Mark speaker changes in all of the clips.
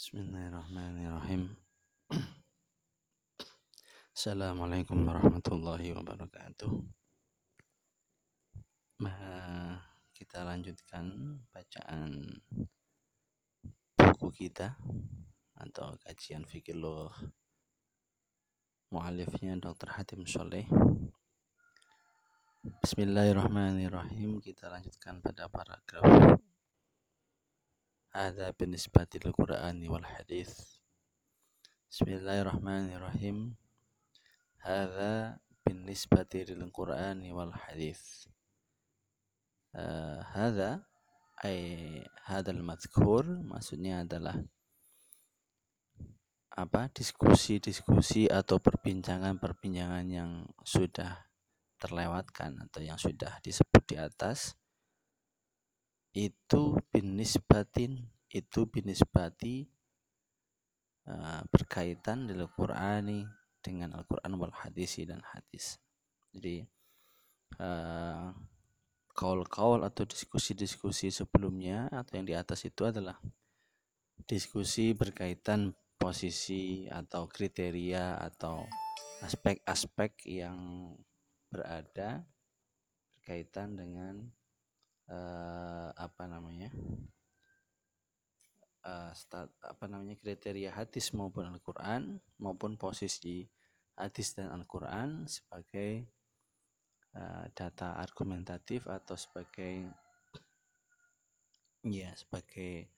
Speaker 1: Bismillahirrahmanirrahim. Assalamualaikum warahmatullahi wabarakatuh. Nah, kita lanjutkan bacaan buku kita atau kajian fikih mualifnya Dr. Hatim Soleh. Bismillahirrahmanirrahim. Kita lanjutkan pada paragraf هذا بالنسبة للقرآن والحديث بسم الله الرحمن الرحيم هذا بالنسبة للقرآن والحديث uh, هذا أي هذا المذكور maksudnya adalah apa diskusi-diskusi atau perbincangan-perbincangan yang sudah terlewatkan atau yang sudah disebut di atas itu binisbatin itu binisbati uh, berkaitan dengan Qur'ani dengan Al-Quran wal hadisi dan hadis. Jadi uh, kaul-kaul atau diskusi-diskusi sebelumnya atau yang di atas itu adalah diskusi berkaitan posisi atau kriteria atau aspek-aspek yang berada berkaitan dengan uh, apa namanya uh, start, apa namanya kriteria hadis maupun Al-Quran maupun posisi hadis dan Al-Quran sebagai uh, data argumentatif atau sebagai ya sebagai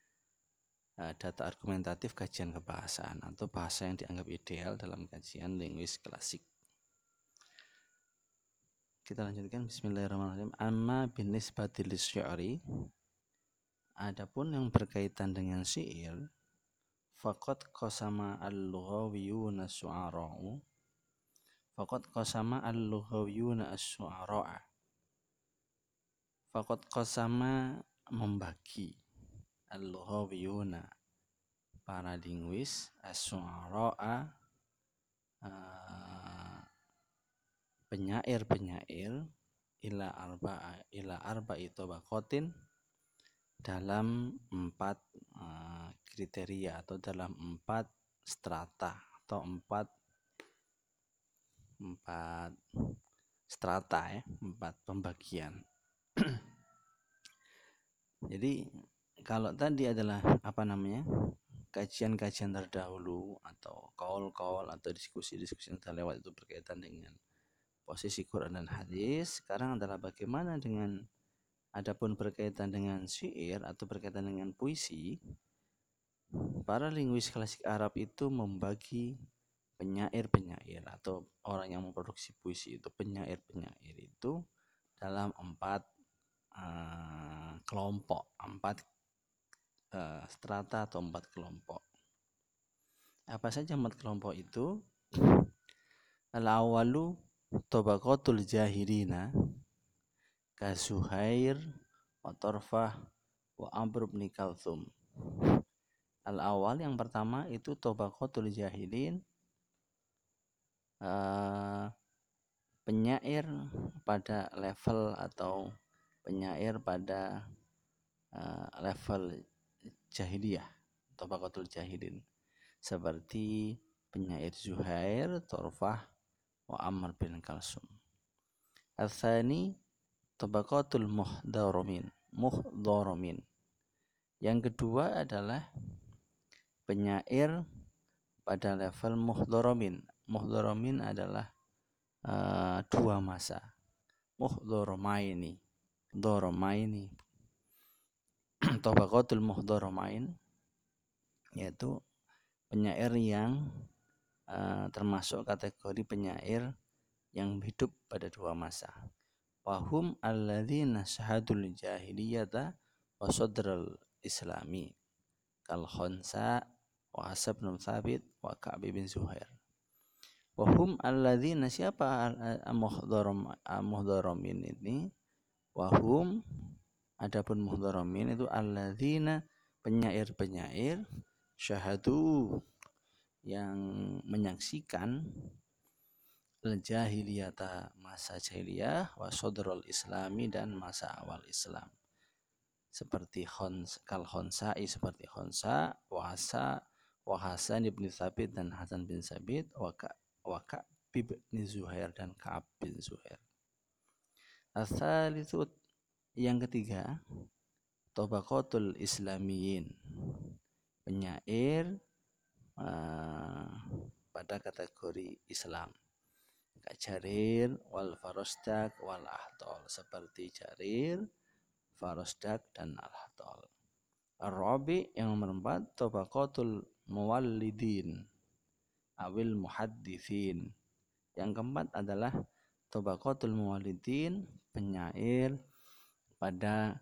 Speaker 1: uh, data argumentatif kajian kebahasaan atau bahasa yang dianggap ideal dalam kajian linguis klasik. Kita lanjutkan Bismillahirrahmanirrahim. Amma bin nisbati syari. Adapun yang berkaitan dengan syair, faqad qasama al-lughawiyuna su'ara'u. Faqad qasama al-lughawiyuna as-su'ara'a. Faqad qasama membagi al-lughawiyuna para linguis as-su'ara'a uh, penyair-penyair ila arba ila arba itu bakotin dalam empat uh, kriteria atau dalam empat strata atau empat empat strata ya empat pembagian. Jadi kalau tadi adalah apa namanya kajian-kajian terdahulu atau call-call atau diskusi-diskusi yang terlewat itu berkaitan dengan posisi Quran dan hadis sekarang adalah bagaimana dengan adapun berkaitan dengan syair atau berkaitan dengan puisi para linguis klasik Arab itu membagi penyair-penyair atau orang yang memproduksi puisi itu penyair-penyair itu dalam empat uh, kelompok empat uh, strata atau empat kelompok. Apa saja empat kelompok itu? Al-awalu Tobaqatul jahilina Kasuhair wa Torfah wa Amr bin Kalthum. Al awal yang pertama itu Tobaqatul jahilin uh, penyair pada level atau penyair pada uh, level jahiliyah Tobaqatul jahilin. Seperti penyair Zuhair, Torfah, wa Ammar bin Kalsum. Al-thani tabaqatul muhdaramin, muhdaramin. Yang kedua adalah penyair pada level muhdaramin. Muhdaramin adalah uh, dua masa. Muhdharamaini, dharamaini. tabaqatul muhdharamain yaitu penyair yang uh, termasuk kategori penyair yang hidup pada dua masa. Wahum alladzina syahadul jahiliyata wa sadral islami kal khonsa wa asab bin thabit wa ka'bi bin zuhair. Wahum alladzina siapa muhdharam ini? Wahum adapun muhdharamin itu alladzina penyair-penyair syahadu yang menyaksikan jahiliyata masa jahiliyah wa sodrol islami dan masa awal Islam. Seperti khons, kal khonsai seperti khonsa wasa wa Hasan bin Sabit dan Hasan bin Sabit wa Ka bin Zuhair dan Ka'ab bin Zuhair. Asal itu yang ketiga Tobakotul Islamiyin penyair uh, pada kategori Islam Jarir wal Farosdak wal Ahtol seperti Jarir, Farosdak dan Ahtol. Ar-Rabi yang nomor empat Tobakotul Muwallidin awil Muhaddithin. Yang keempat adalah Tobakotul Muwallidin penyair pada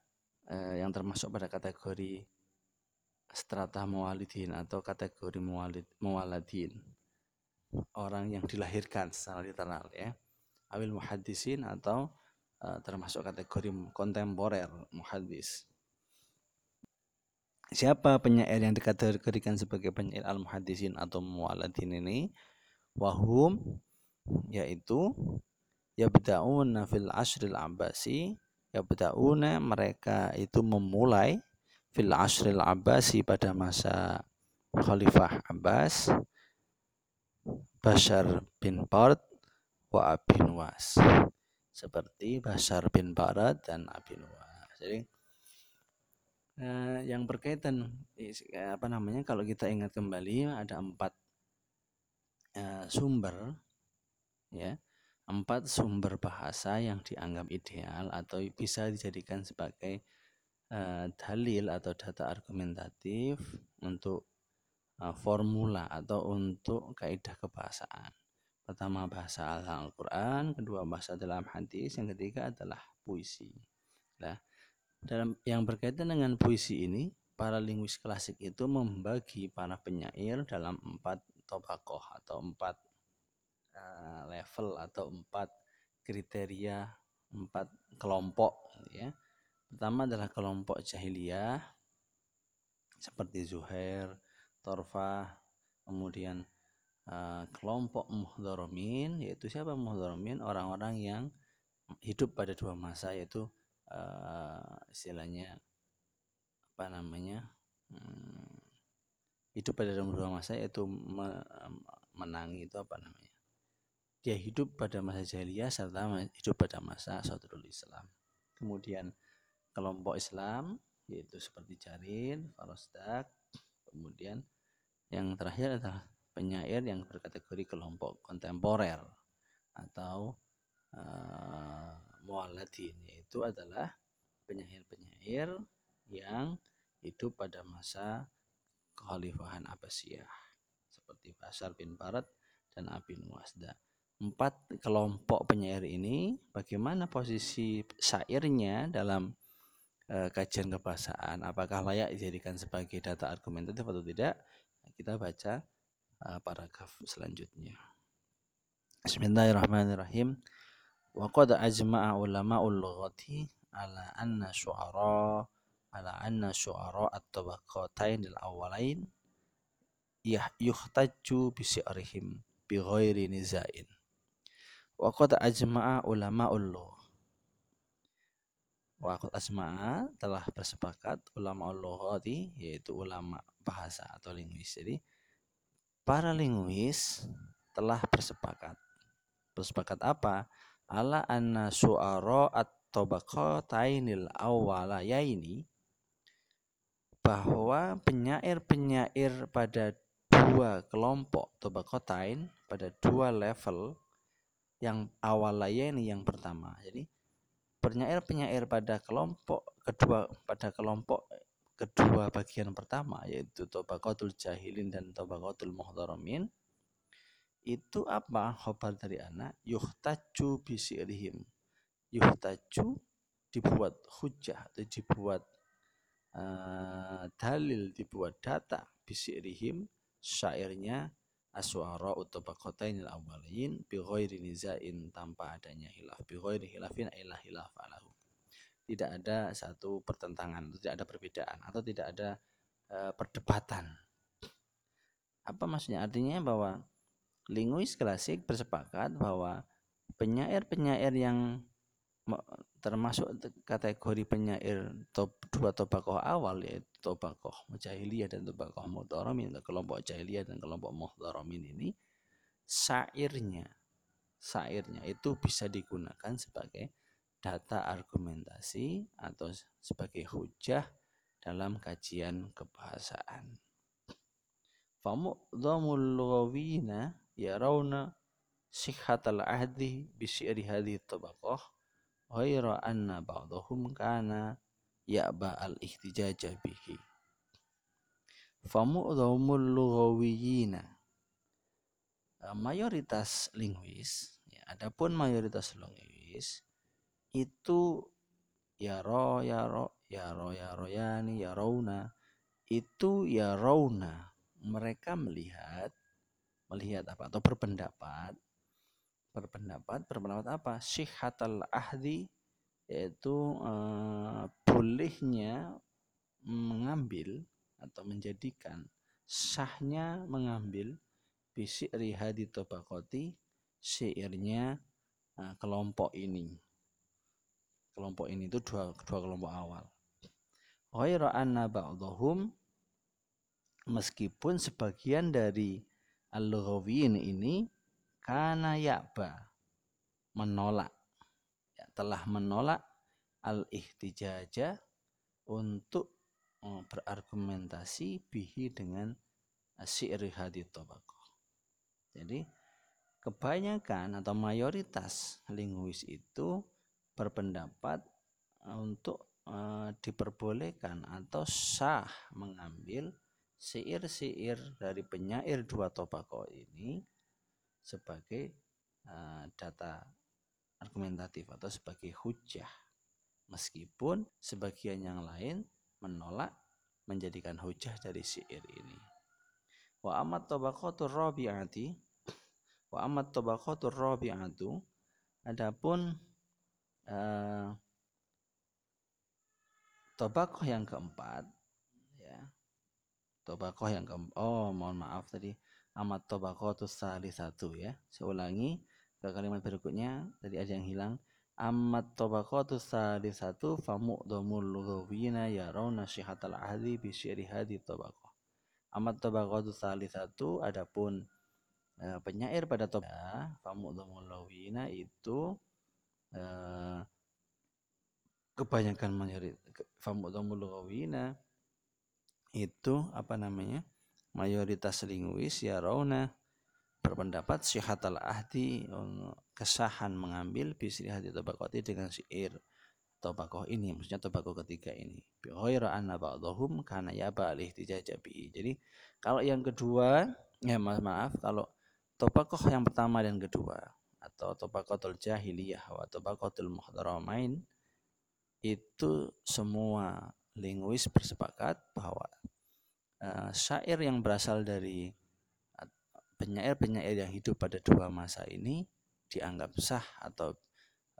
Speaker 1: eh, yang termasuk pada kategori strata muwalidin atau kategori muwalid, muwaladin. Orang yang dilahirkan secara literal ya. Awil muhadisin atau uh, termasuk kategori kontemporer muhadis siapa penyair yang dikategorikan sebagai penyair al muhadisin atau muwaladin ini? Wahum yaitu yabda'una fil ashril abbasi yabda'una mereka itu memulai fil ashril abbasi pada masa Khalifah Abbas Bashar bin Bard wa Abin Was seperti Bashar bin Barat dan Abin Was jadi eh, yang berkaitan apa namanya kalau kita ingat kembali ada empat eh, sumber ya. Empat sumber bahasa yang dianggap ideal atau bisa dijadikan sebagai uh, dalil atau data argumentatif untuk uh, formula atau untuk kaidah kebahasaan. Pertama bahasa Al-Quran, kedua bahasa dalam hadis, yang ketiga adalah puisi. Nah, dalam yang berkaitan dengan puisi ini, para linguis klasik itu membagi para penyair dalam empat tobakoh atau empat Eh, level atau empat kriteria empat kelompok ya pertama adalah kelompok jahiliyah seperti Zuhair, Torfa, kemudian uh, kelompok muhdoromin yaitu siapa muhdoromin orang-orang yang hidup pada dua masa yaitu uh, istilahnya apa namanya hmm, hidup pada dua masa yaitu menangi itu apa namanya dia hidup pada masa jahiliyah serta hidup pada masa Sadrul Islam. Kemudian kelompok Islam yaitu seperti Jarin, Farosdak, kemudian yang terakhir adalah penyair yang berkategori kelompok kontemporer atau uh, mualadin yaitu adalah penyair-penyair yang hidup pada masa kekhalifahan Abbasiyah seperti Basar bin Barat dan Abin Wasda empat kelompok penyair ini bagaimana posisi syairnya dalam uh, kajian kebahasaan apakah layak dijadikan sebagai data argumentatif atau tidak kita baca uh, paragraf selanjutnya Bismillahirrahmanirrahim wa qad ajma'a ulama'ul lughati ala anna syu'ara ala anna syu'ara at-tabaqatain al-awwalain yuhtaju bi si'rihim bi ghairi nizain Waqad ajma'a ulama ullu. Waqad asma'a telah bersepakat ulama tadi yaitu ulama bahasa atau linguis. Jadi para linguis telah bersepakat. Bersepakat apa? Ala anna su'ara at-tabaqatainil awwalaya ini bahwa penyair-penyair pada dua kelompok tabaqatain pada dua level yang awal ini yang pertama. Jadi penyair-penyair pada kelompok kedua pada kelompok kedua bagian pertama yaitu Tobakotul Jahilin dan Tobakotul Muhtaramin itu apa? Khobar dari anak yuhtaju bisirihim yuhtaju dibuat hujah atau dibuat uh, dalil dibuat data bisirihim syairnya aswara utubaqatain al-awwalin bi ghairi nizain tanpa adanya hilaf bi hilafin ila hilaf alahu. Tidak ada satu pertentangan tidak ada perbedaan atau tidak ada uh, perdebatan. Apa maksudnya? Artinya bahwa linguis klasik bersepakat bahwa penyair-penyair yang termasuk kategori penyair top dua tobakoh awal yaitu tobakoh jahiliyah dan tobakoh muhtaramin kelompok jahiliyah dan kelompok muhtaramin ini syairnya syairnya itu bisa digunakan sebagai data argumentasi atau sebagai hujah dalam kajian kebahasaan. Famu'dhamul lughawiyina yarawna sihhatal ahdi bi syi'ri tabaqah ghaira anna ba'dahum kana ya'ba al-ihtijaja bihi. Famu'dhamul lughawiyina. Mayoritas linguis ya, adapun mayoritas linguis itu ya ro ya ro ya ro itu ya rauna mereka melihat melihat apa? Atau berpendapat berpendapat berpendapat apa? Syihatal ahdi yaitu eh, bolehnya mengambil atau menjadikan sahnya mengambil bisik rihadi tobakoti syairnya eh, kelompok ini. Kelompok ini itu dua, dua kelompok awal. Ghaira anna ba'dhum meskipun sebagian dari al ini karena yakba menolak ya, telah menolak al ihtijaja untuk oh, berargumentasi bihi dengan syi'ri hadith tobako. Jadi kebanyakan atau mayoritas linguis itu berpendapat eh, untuk uh, diperbolehkan atau sah mengambil syair-syair dari penyair dua tobako ini sebagai uh, data argumentatif atau sebagai hujah. Meskipun sebagian yang lain menolak menjadikan hujah dari syair ini. Wa amat tabaqatur rabi'ati wa amat tabaqatur rabi'atu adapun uh, tobakoh yang keempat ya tobakoh yang keempat oh mohon maaf tadi amat tobakotus salih satu ya. Saya ulangi ke kalimat berikutnya. Tadi ada yang hilang. Amat tobakotus salih satu famu domul lughawiyina yarawna syihatal ahli bi syiri hadi tobakoh amat tobakotus salih satu adapun e, penyair pada tobakoh famu domul lughawiyina itu e, kebanyakan famu domul lughawiyina itu apa namanya mayoritas linguis ya rauna berpendapat syihatal ahdi kesahan mengambil bisri hati tobakoti dengan syair tobakoh ini maksudnya tobakoh ketiga ini. Bihoira anna ba'dahum karena ya ba'alih tijajabi jadi kalau yang kedua ya maaf, maaf kalau tobakoh yang pertama dan kedua atau tobakotul jahiliyah atau tobakotul muhtaramain itu semua linguis bersepakat bahwa uh, syair yang berasal dari penyair-penyair yang hidup pada dua masa ini dianggap sah atau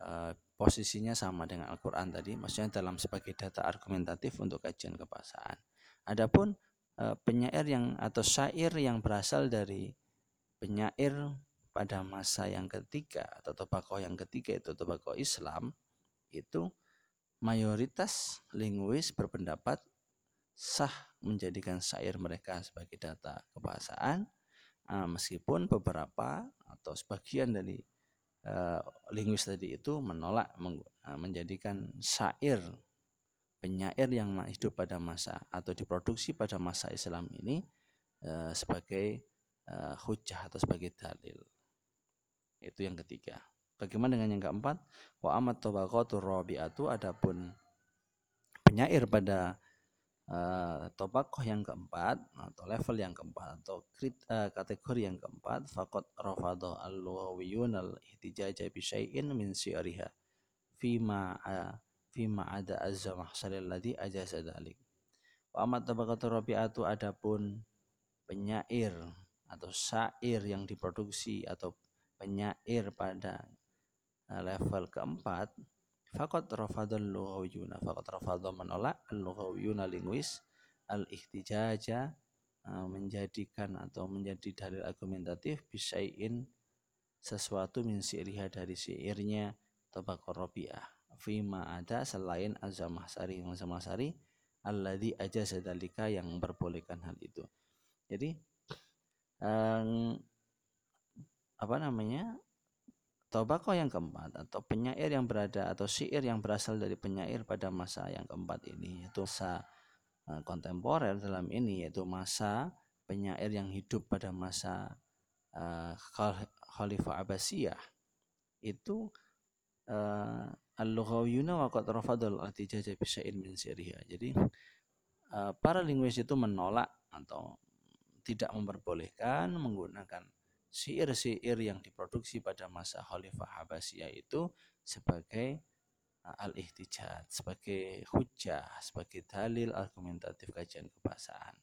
Speaker 1: uh, posisinya sama dengan Al-Quran tadi, maksudnya dalam sebagai data argumentatif untuk kajian kebahasaan. Adapun uh, penyair yang atau syair yang berasal dari penyair pada masa yang ketiga atau tobakoh yang ketiga itu tobakoh Islam itu mayoritas linguis berpendapat sah menjadikan syair mereka sebagai data kebahasaan uh, meskipun beberapa atau sebagian dari uh, linguis tadi itu menolak uh, menjadikan syair penyair yang hidup pada masa atau diproduksi pada masa Islam ini uh, sebagai uh, hujah atau sebagai dalil. Itu yang ketiga. Bagaimana dengan yang keempat? Wa amat tabaqatur rabi'atu adapun penyair pada uh, tobakoh yang keempat atau level yang keempat atau krit, uh, kategori yang keempat fakot rafadha al-lughawiyun al-ihtijaja bi syai'in min syi'riha fima uh, fima ada azza mahsalil ladzi ajaza dzalik wa amat tabaqatu rabi'atu adapun penyair atau syair yang diproduksi atau penyair pada level keempat Fakot rafadul lughawiyuna Fakot rafadul menolak Al-lughawiyuna linguis Al-ihtijaja uh, Menjadikan atau menjadi dalil argumentatif Bisai'in sesuatu min syi'riha dari syairnya Tabakor Rabi'ah fima ada selain azamahsari azamahsari alladhi aja sedalika yang memperbolehkan hal itu. Jadi um, apa namanya Tobako yang keempat atau penyair yang berada atau syair yang berasal dari penyair pada masa yang keempat ini yaitu masa uh, kontemporer dalam ini yaitu masa penyair yang hidup pada masa uh, Khalifah Abbasiyah itu uh, al-lughawiyuna wa qad rafadul ihtijaja bi min siriha. Jadi para linguis itu menolak atau tidak memperbolehkan menggunakan syair-syair yang diproduksi pada masa Khalifah Abbasiyah itu sebagai uh, al-ihtijaj, sebagai hujah, sebagai dalil argumentatif kajian kebahasaan.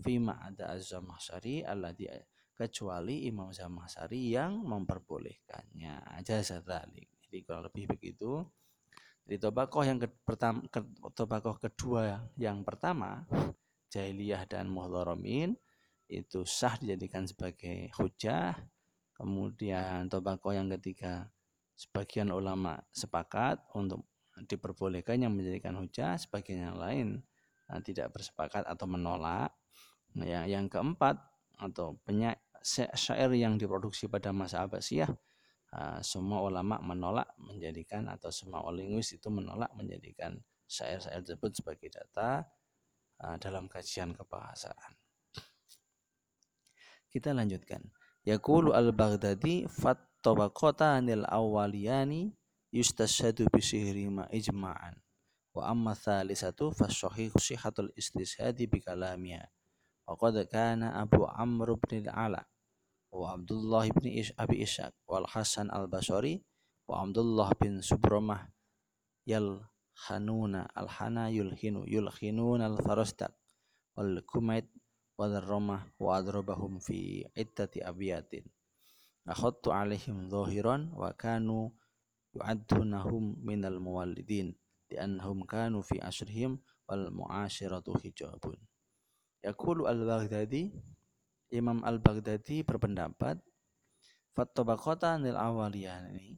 Speaker 1: Fima ada az-Zamahsari alladhi kecuali Imam Zamahsari yang memperbolehkannya. Aja sedalik. Jadi kurang lebih begitu. Jadi tobakoh yang ke, pertama, tobakoh kedua yang pertama jahiliyah dan muhdharomin itu sah dijadikan sebagai hujah. Kemudian tobako yang ketiga, sebagian ulama sepakat untuk diperbolehkan yang menjadikan hujah, sebagian yang lain nah, tidak bersepakat atau menolak. Nah, yang, yang keempat atau penyak syair yang diproduksi pada masa Abbasiyah uh, semua ulama menolak menjadikan atau semua linguis itu menolak menjadikan syair-syair tersebut sebagai data uh, dalam kajian kebahasaan. Kita lanjutkan. Yaqulu al-Baghdadi fat tabaqatanil awwaliyani yustashhadu bi sihrima ijma'an. Wa amma thalithatu fasahih sihatul istishadi bi kalamiha. Wa qad kana Abu Amr bin al-Ala wa Abdullah bin Ish Abi Ishaq wal Hasan al-Basri wa Abdullah bin Subramah yal khanuna al-hana yulhinu yulhinuna al-farastaq wal kumait wadarramah wa adrabahum fi iddati abiyatin. Akhadtu alaihim zahiran wa kanu yu'addunahum minal muwallidin li'annahum kanu fi asrihim wal mu'ashiratu hijabun. Yaqulu al-Baghdadi Imam al-Baghdadi berpendapat Fattobakota nil awaliyah ini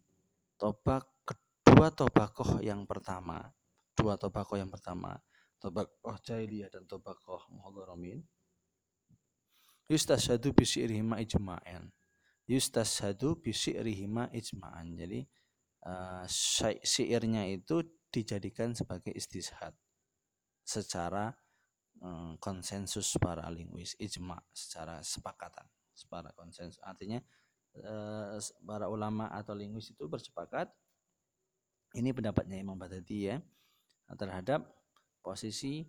Speaker 1: Tobak kedua tobakoh yang pertama Dua tobakoh yang pertama Tobakoh jahiliyah dan tobakoh muhadaramin yustashadu bi syi'rihima ijma'an. Yustashadu bi syi'rihima ijma'an. Jadi uh, syairnya itu dijadikan sebagai istishad secara um, konsensus para linguis ijma secara sepakatan secara konsensus. Artinya uh, para ulama atau linguis itu bersepakat ini pendapatnya Imam Badadi ya terhadap posisi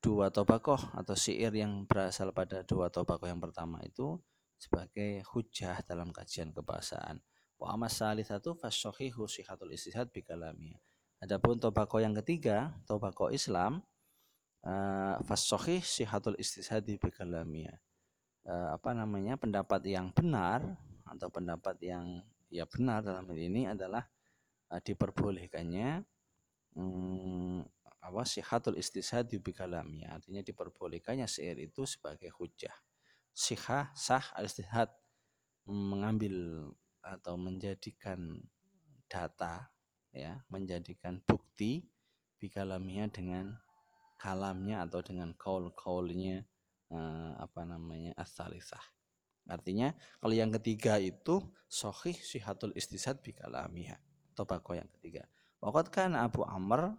Speaker 1: dua tobakoh atau syair yang berasal pada dua tobakoh yang pertama itu sebagai hujah dalam kajian kebahasaan. Wa amas satu fasohihu sihatul istihad bikalami. Adapun tobako yang ketiga, tobako Islam, uh, fasohih sihatul istihad bikalami. Uh, apa namanya pendapat yang benar atau pendapat yang ya benar dalam hal ini adalah uh, diperbolehkannya um, apa sihatul istishadi bi kalami. Artinya diperbolehkannya syair itu sebagai hujah sihah sah al istihad mengambil atau menjadikan data ya menjadikan bukti bikalaminya dengan kalamnya atau dengan kaul-kaulnya eh, apa namanya asalisah artinya kalau yang ketiga itu sohih sihatul istisad bikalamiha tobako yang ketiga. Wakat kan Abu Amr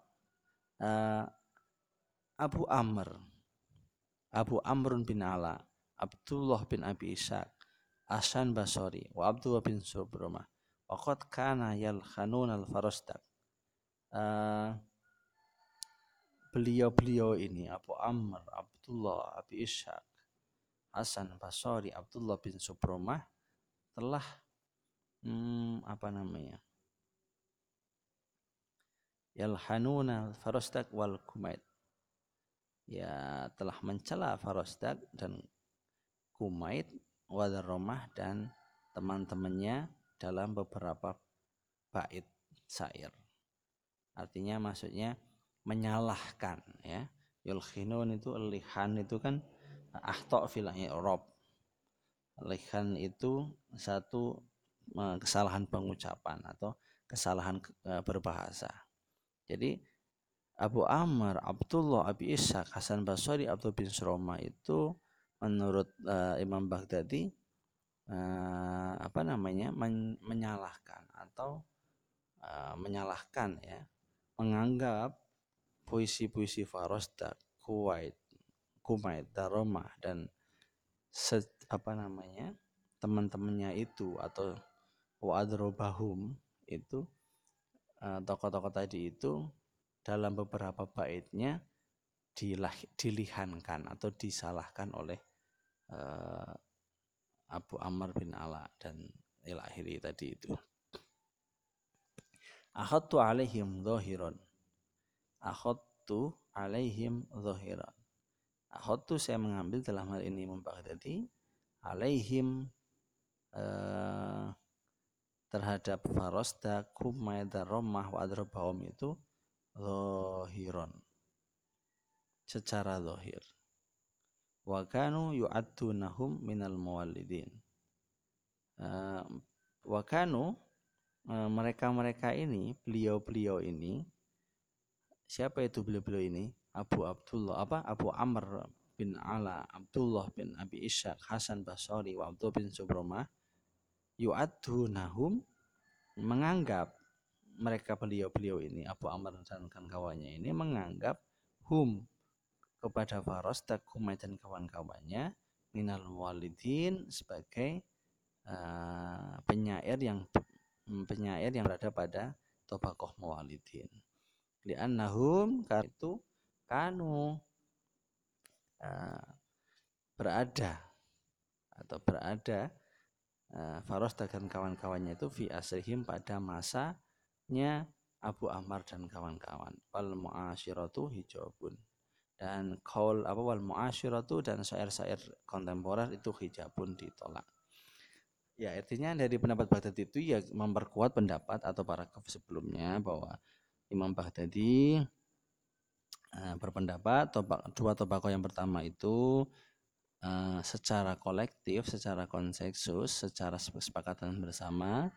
Speaker 1: uh, Abu Amr. Abu Amrun bin Ala Abdullah bin Abi Ishaq Asan Basori wa Abdullah bin Subrumah Waqad kana yalkhanun al-farastaq uh, beliau-beliau ini Abu Amr, Abdullah, Abi Ishaq, Hasan Basori, Abdullah bin Subromah telah hmm, apa namanya yalhanuna farostak wal kumait ya telah mencela farostak dan kumait wadaromah dan teman-temannya dalam beberapa bait syair. Artinya maksudnya menyalahkan ya. Yulkhinun itu lihan itu kan ahto fil rob lihan itu satu kesalahan pengucapan atau kesalahan berbahasa jadi Abu Amr, Abdullah, Abi Ishaq, Hasan Basri, Abdul bin Suroma itu menurut uh, Imam Baghdadi uh, apa namanya men menyalahkan atau uh, menyalahkan ya menganggap puisi-puisi Farosdak, Kuwait, Kumait, Daromah dan se, apa namanya teman-temannya itu atau Wa'adrobahum itu tokoh-tokoh tadi itu dalam beberapa baitnya dilah, dilihankan atau disalahkan oleh uh, Abu Amr bin Ala dan ilakhiri tadi itu. Akhadtu alaihim zahiran. Akhadtu alaihim zahiran. Akhadtu saya mengambil dalam hal ini membaghdadi alaihim uh, terhadap Farosda, Kumaida, Romah, wa Adrabahum itu zahiran secara zahir wa kanu yu'addunahum minal muwallidin. Uh, wa kanu uh, mereka-mereka ini beliau-beliau ini siapa itu beliau-beliau ini? Abu Abdullah apa? Abu Amr bin Ala Abdullah bin Abi Ishaq Hasan Basri wa Abdullah bin Subromah yu'addunahum menganggap mereka beliau-beliau ini Abu Amr dan kawan-kawannya ini menganggap hum kepada Faros Takumai dan kawan-kawannya minal walidin sebagai uh, penyair yang penyair yang berada pada tobakoh mawalidin. Li'annahum karena itu kanu uh, berada atau berada Faros dan kawan-kawannya itu fi asrihim pada masa nya Abu Ammar dan kawan-kawan. Wal mu'asyiratu hijabun. Dan kaul apa wal mu'asyiratu dan syair-syair kontemporer itu hijabun ditolak. Ya artinya dari pendapat Baghdadi itu ya memperkuat pendapat atau para sebelumnya bahwa Imam Baghdadi uh, berpendapat dua tobako yang pertama itu uh, secara kolektif, secara konsensus, secara kesepakatan bersama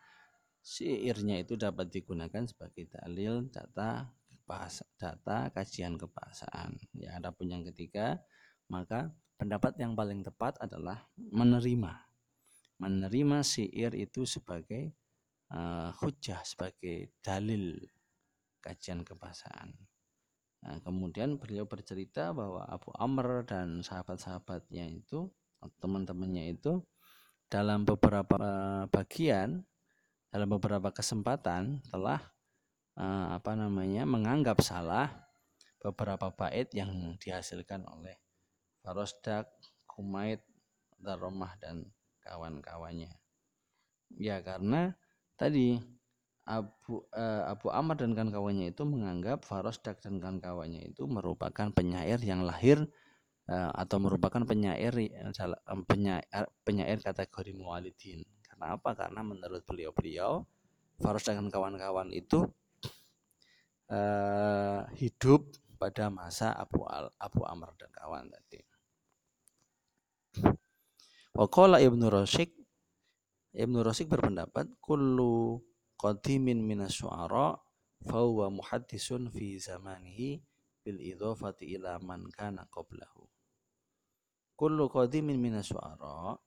Speaker 1: syairnya itu dapat digunakan sebagai dalil data bahasa data kajian kebahasaan. Ya, adapun yang ketiga, maka pendapat yang paling tepat adalah menerima menerima syair itu sebagai uh, hujah sebagai dalil kajian kebahasaan. Nah, kemudian beliau bercerita bahwa Abu Amr dan sahabat-sahabatnya itu teman-temannya itu dalam beberapa eh, bagian dalam beberapa kesempatan telah uh, apa namanya menganggap salah beberapa bait yang dihasilkan oleh Farosdak, Kumait, Daromah dan kawan-kawannya. Ya karena tadi Abu uh, Abu Amr dan kawan-kawannya itu menganggap Farosdak dan kawan-kawannya itu merupakan penyair yang lahir uh, atau merupakan penyair penyair, penyair kategori mualidin karena apa? Karena menurut beliau-beliau Faros dan kawan-kawan itu uh, hidup pada masa Abu Al Abu Amr dan kawan tadi. Waqala Ibnu Rasyik Ibnu Rasyik berpendapat kullu qadimin minas syu'ara fahuwa muhaddisun fi zamanihi bil idhafati ila man kana qablahu. Kullu qadimin minas syu'ara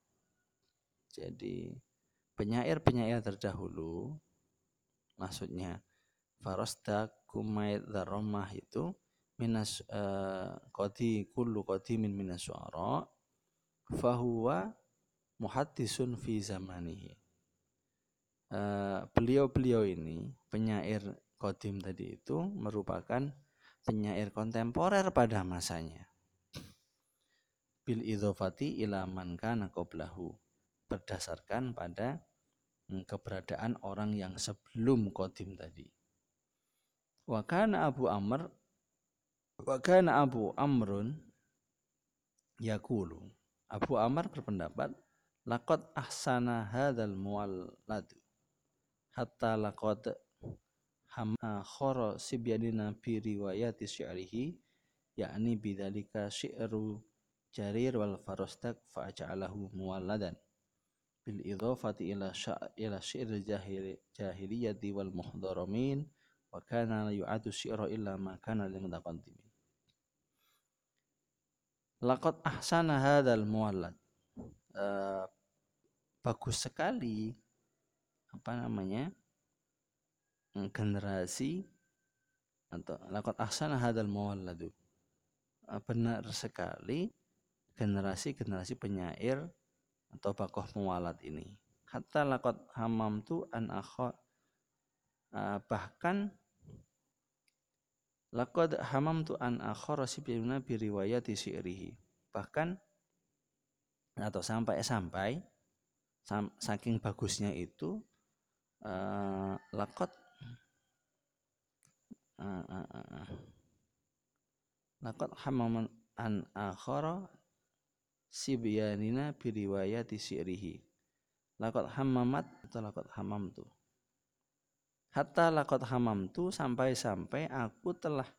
Speaker 1: jadi penyair-penyair terdahulu maksudnya Farosdak, Kumaid, Daromah itu minas uh, qadi kullu qadimin minas suara fahuwa muhaddisun fi zamanihi uh, beliau-beliau ini penyair qadim tadi itu merupakan penyair kontemporer pada masanya bil idhofati ila man kana qablahu berdasarkan pada Hmm, keberadaan orang yang sebelum Kodim tadi. Wakana Abu Amr Wakana Abu Amrun Yakulu Abu Amr berpendapat Lakot ahsana hadal muallad Hatta lakot Hama khoro sibyadina bi riwayati syi'rihi yakni bidalika syi'ru jarir wal farostak fa'aja'alahu muwalladan bil idhafati ila ila syair jahili jahiliyati wal muhdaramin wa kana la yu'atu syi'ra illa ma kana lil mutaqaddimin. Laqad ahsana hadzal muwallad. Uh, bagus sekali apa namanya generasi atau laqad ahsana hadzal muwalladu uh, benar sekali generasi-generasi penyair atau bakoh muwalat ini. Hatta laqad hamamtu an akha uh, bahkan laqad hamamtu an akhara sibyuna bi riwayati syi'rihi. Bahkan atau sampai-sampai sam, saking bagusnya itu uh, laqad uh, uh, uh, laqad hamam an akhara sibyanina bi riwayati syi'rihi. Lakot hamamat atau lakot hamam tu hatta lakot hamam tu sampai-sampai aku telah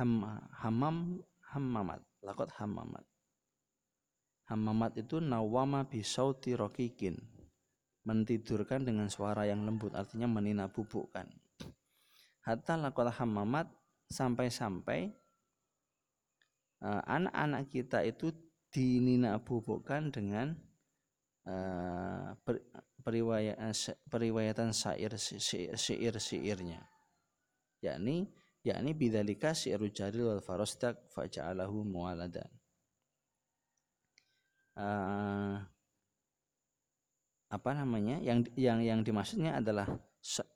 Speaker 1: ham, hamam hamamat. Lakot hamamat. Hamamat itu nawama bisauti rokikin mentidurkan dengan suara yang lembut artinya menina bubukkan hatta lakot hamamat sampai-sampai uh, anak-anak kita itu dinina bubukkan dengan uh, per, periwayatan periwayatan syair syair syairnya. Yakni yakni bidzalika syairu jaril wal farostak faja'alahu muwaladan uh, apa namanya yang yang yang dimaksudnya adalah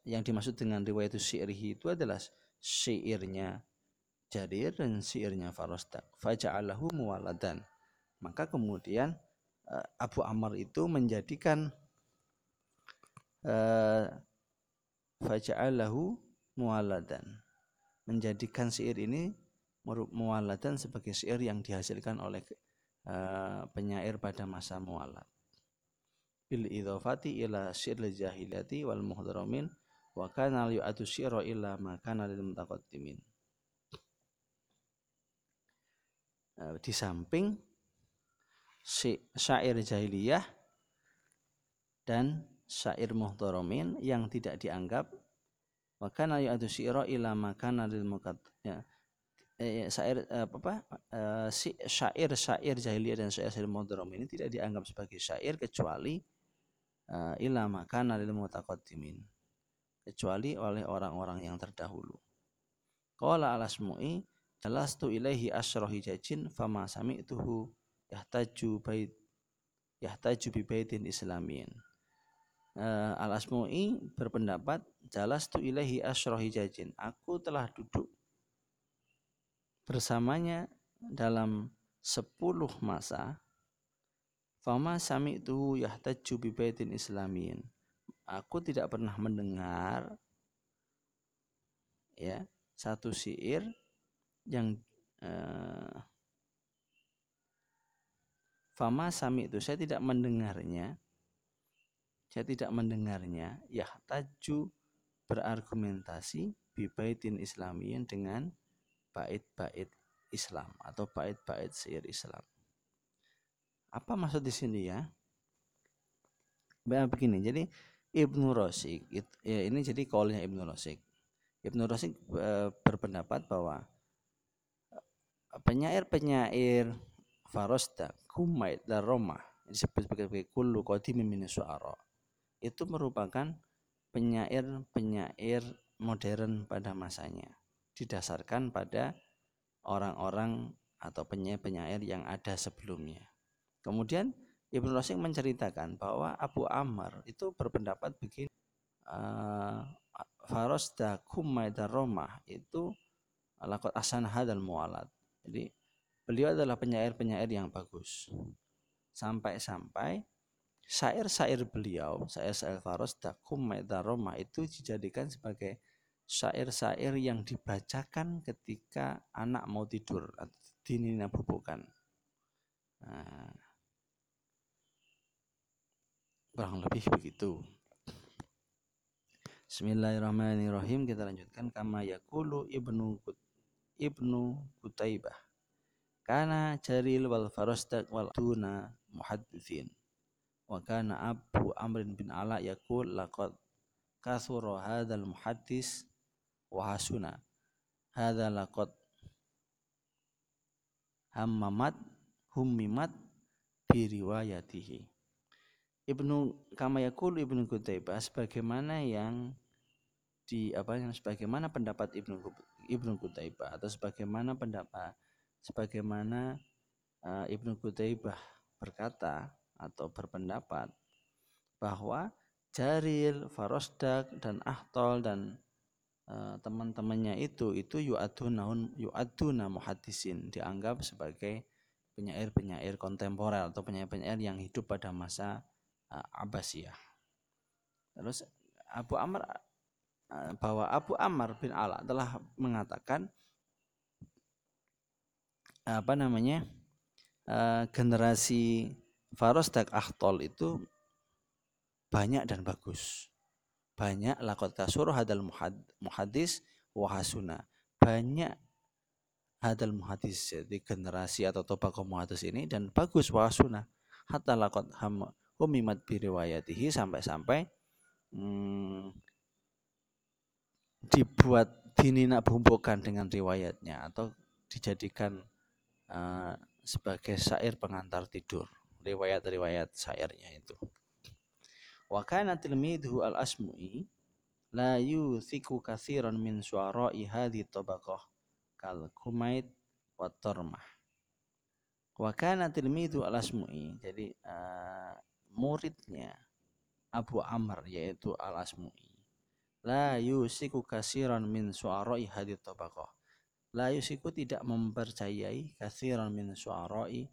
Speaker 1: yang dimaksud dengan riwayat syairhi itu adalah syairnya Jarir dan syairnya Farostak faja'alahu muwaladan maka kemudian uh, Abu Amr itu menjadikan uh, faja'alahu muwaladan menjadikan syair ini muwaladan sebagai syair yang dihasilkan oleh uh, penyair pada masa muwalad bil idhafati ila syair jahiliyati wal muhdaramin wa kana yu'atu syi'ra illa ma kana lil mutaqaddimin. Uh, di samping syair jahiliyah dan syair muhtaramin yang tidak dianggap wa kana yu'atu syi'ra ila makana lil muqad ya eh, syair eh, apa eh, syair syair jahiliyah dan syair syair muhtaramin ini tidak dianggap sebagai syair kecuali uh, ila makana lil mutaqaddimin kecuali oleh orang-orang yang terdahulu. Qala al-asmu'i jalastu ilaihi asyrahi jajin fama sami'tuhu yahtaju bait yahtaju bi baitin islamiyin. Uh, al asmui berpendapat jalas tu ilahi asyrahi jajin aku telah duduk bersamanya dalam sepuluh masa fama sami itu yahtaju bi baitin islamiyin aku tidak pernah mendengar ya satu syair yang uh, Fama sami itu saya tidak mendengarnya. Saya tidak mendengarnya. Ya taju berargumentasi bibaitin islamiyin dengan bait-bait Islam atau bait-bait syair Islam. Apa maksud di sini ya? Begini, jadi Ibnu Rosik ya ini jadi kaulnya Ibnu Rosik. Ibnu Rosik e, berpendapat bahwa penyair-penyair Farosta, Kumaid, dan Roma disebut sebagai kullu min suara itu merupakan penyair-penyair modern pada masanya didasarkan pada orang-orang atau penyair-penyair yang ada sebelumnya. Kemudian Ibnu Rasyid menceritakan bahwa Abu Amr itu berpendapat begini uh, Farosda Kumaida Roma itu lakot asan hadal mualat. Jadi Beliau adalah penyair-penyair yang bagus. Sampai-sampai syair-syair beliau, syair-syair Faros Dakum Roma itu dijadikan sebagai syair-syair yang dibacakan ketika anak mau tidur atau dinina bubukan. Nah, kurang lebih begitu. Bismillahirrahmanirrahim. Kita lanjutkan. Kama yakulu ibnu ibnu Kutaibah kana Jaril wal Farostaq wal Tuna muhaddithin wa kana Abu Amrin bin Ala yaqul laqad kathura hadzal muhaddis wa hasuna. Hadza laqad hammamat hummimat bi riwayatihi Ibnu Kamayakul Ibnu Qutaibah sebagaimana yang di apa yang sebagaimana pendapat Ibnu Ibnu Qutaibah atau sebagaimana pendapat sebagaimana uh, Ibnu Qutaibah berkata atau berpendapat bahwa Jaril, Farosdak dan Ahtol dan uh, teman-temannya itu itu yu'aduna yu'aduna muhadisin dianggap sebagai penyair-penyair kontemporer atau penyair-penyair yang hidup pada masa Abbasiyah. Terus Abu Amr uh, bahwa Abu Amr bin Ala telah mengatakan apa namanya uh, generasi Farosdak Ahtol itu banyak dan bagus. Banyak lakot kasur hadal muhadis wahasuna. Banyak hadal muhadis jadi generasi atau tobako muhadis ini dan bagus wahasuna. Hatta lakot ham umimat biriwayatihi sampai-sampai hmm, dibuat dinina bumbukan dengan riwayatnya atau dijadikan uh, sebagai syair pengantar tidur riwayat-riwayat syairnya itu Wa kana tilmidhu al-asmu'i la yuthiku kathiran min suara'i hadhi tabaqah kal kumait wa tarmah. Wa kana tilmidhu al-asmu'i jadi uh, muridnya Abu Amr yaitu al-asmu'i la yusiku kasiran min suara'i hadhi tabaqah la yusiku tidak mempercayai kasiran min suara'i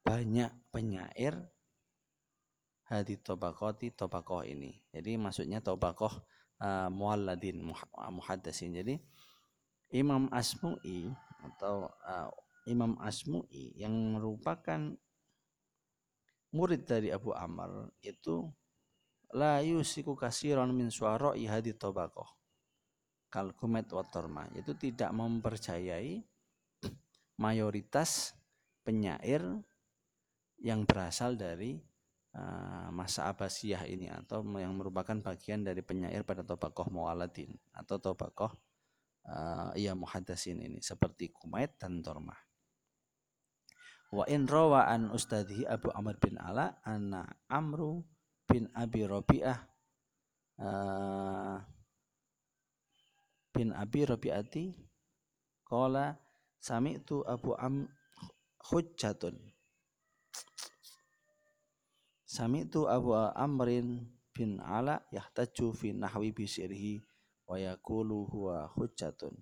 Speaker 1: banyak penyair hadi tobakoti tobakoh ini. Jadi maksudnya tobakoh uh, mualladin muhaddasin. Jadi Imam Asmu'i atau uh, Imam Asmu'i yang merupakan murid dari Abu Amr itu la yusiku kasiron min suara'i hadi tobakoh kalkumet watorma itu tidak mempercayai mayoritas penyair yang berasal dari Eh, masa Abbasiyah ini atau yang merupakan bagian dari penyair pada tobakoh Mu'aladin atau tobakoh uh, ya muhadasin ini seperti Kumait dan Tormah. Wa in rawa an ustadhi Abu Amr bin Ala anna Amru bin Abi Rabi'ah uh, bin Abi Rabi'ati qala sami'tu Abu Am hujjatun Sami'tu Abu Amrin bin Ala yahtaju fi nahwi bisirhi wa yaqulu huwa hujjatun.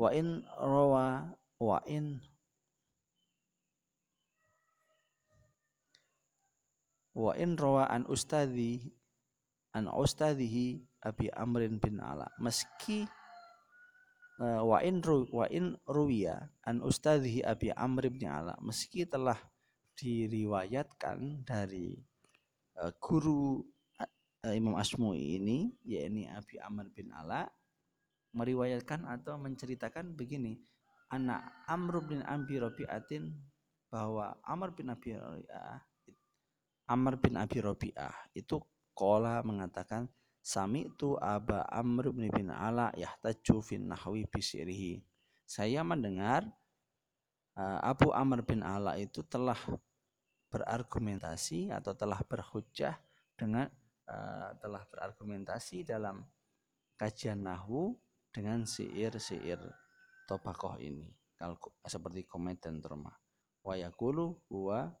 Speaker 1: Wa in rawa wa in wa in rawa an ustadhi an ustadhihi Abi Amrin bin Ala. Meski uh, wa in ru, wa in ruwiya an ustadhihi Abi Amr bin Ala meski telah diriwayatkan dari uh, guru uh, Imam Asmu'i ini yakni Abi Amr bin Ala meriwayatkan atau menceritakan begini anak Amr bin Abi Rabi'atin bahwa Amr bin Abi Rabi'ah Amr bin Abi Rabi'ah. Itu kola mengatakan Sami itu Aba Amr bin bin Ala yahtaju fin nahwi bisirihi. Saya mendengar uh, Abu Amr bin Ala itu telah berargumentasi atau telah berhujjah dengan uh, telah berargumentasi dalam kajian nahu dengan siir-siir topakoh ini. Seperti komet dan terma wayakulu huwa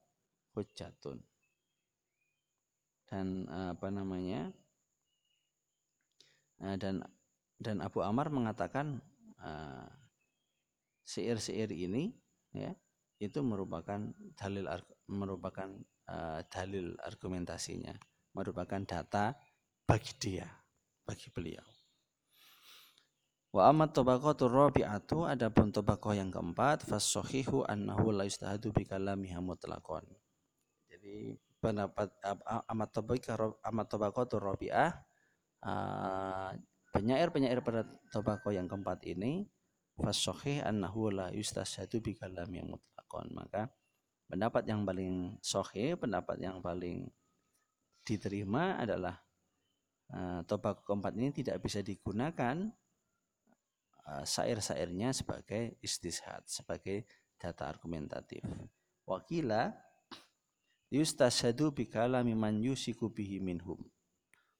Speaker 1: hujjatun dan uh, apa namanya uh, dan dan Abu Amar mengatakan uh, siir-siir ini ya itu merupakan dalil merupakan uh, dalil argumentasinya, merupakan data bagi dia, bagi beliau. Wa amat tabaqatur rabi'atu adapun tabaqah yang keempat fasahihu annahu la yustahadu bi kalamiha mutlaqan. Jadi pendapat amat tabaqah amat tabaqatur rabi'ah uh, penyair-penyair pada tabaqah yang keempat ini fasahih annahu la yustahadu bi kalamiha mutlaqan lakon maka pendapat yang paling sohe pendapat yang paling diterima adalah uh, tobako keempat ini tidak bisa digunakan uh, syair-syairnya sebagai istishad, sebagai data argumentatif. Wakila yustashadu bikalami man yusiku bihi minhum.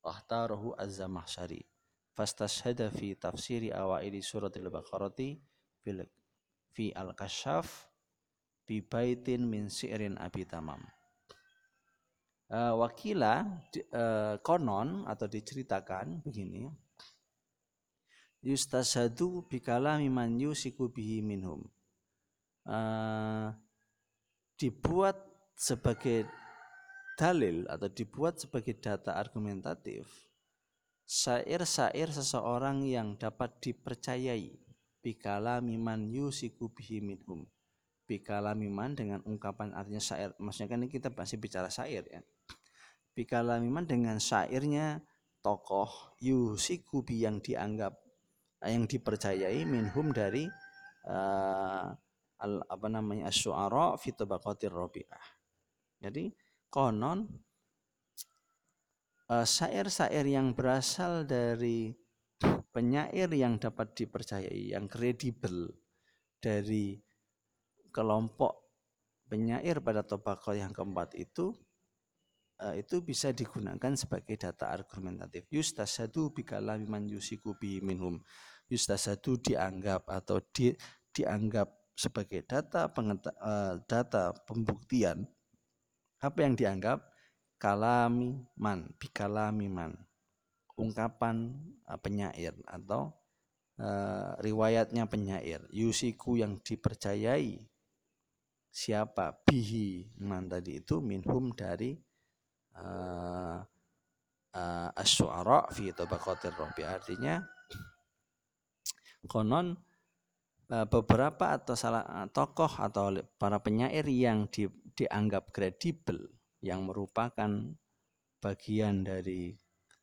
Speaker 1: Wahtarahu az-Zamahsyari. Fastashhada fi tafsiri awaili suratil Baqarati fi al-Kashaf bi baitin min si'rin abi tamam. Uh, wakila uh, konon atau diceritakan begini yustasadu bikala miman yusiku bihi minhum uh, dibuat sebagai dalil atau dibuat sebagai data argumentatif syair-syair seseorang yang dapat dipercayai bikala miman yusiku bihi minhum. Bikala miman dengan ungkapan artinya syair. Maksudnya kan ini kita masih bicara syair ya. Bikala miman dengan syairnya tokoh yusikubi yang dianggap yang dipercayai minhum dari uh, al, apa namanya asyuara fi tabaqatir rabi'ah. Jadi konon uh, syair-syair yang berasal dari penyair yang dapat dipercayai, yang kredibel dari kelompok penyair pada tobako yang keempat itu uh, itu bisa digunakan sebagai data argumentatif. Yustasadu bikala man yusiku bi minhum. Yustasadu dianggap atau di, dianggap sebagai data pengeta, uh, data pembuktian apa yang dianggap kalami man bikalami man? Ungkapan uh, penyair atau uh, riwayatnya penyair. Yusiku yang dipercayai siapa? Bihi man tadi itu minhum dari uh, uh, as-syu'ara fi tabaqatir rabi artinya konon beberapa atau salah tokoh atau para penyair yang di, dianggap kredibel yang merupakan bagian dari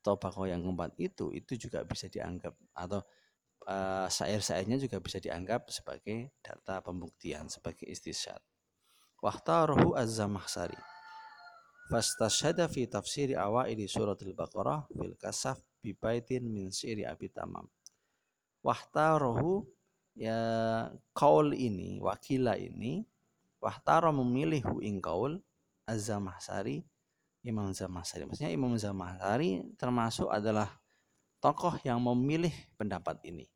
Speaker 1: tobako yang keempat itu itu juga bisa dianggap atau uh, syair-syairnya juga bisa dianggap sebagai data pembuktian sebagai istisyad. Wahtaruhu az-Zamahsari Fastashhada fi tafsiri awaili suratul Baqarah fil kasaf bi baitin min siri Abi Tamam. Wahtarohu ya kaul ini, wakila ini wahtaro memilih hu ing kaul Az-Zamahsari Imam Zamahsari. Maksudnya Imam Zamahsari termasuk adalah tokoh yang memilih pendapat ini.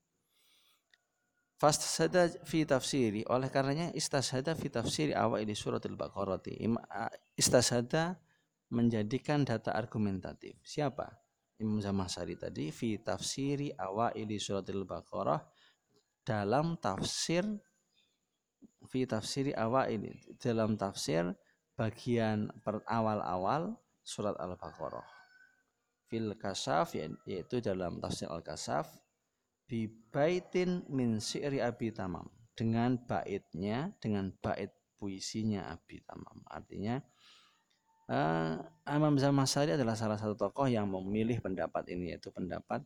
Speaker 1: Fastada fi tafsiri oleh karenanya istasada fi tafsiri awal suratul baqarah istasada menjadikan data argumentatif. Siapa? Imam Zamasari tadi fi tafsiri awaili suratil Baqarah dalam tafsir fi tafsiri awaili dalam tafsir bagian awal-awal surat Al-Baqarah. Fil kasaf yaitu dalam tafsir Al-Kasaf bi baitin min si'ri Abi Tamam dengan baitnya dengan bait puisinya Abi Tamam. Artinya Uh, Imam Zamasari adalah salah satu tokoh yang memilih pendapat ini yaitu pendapat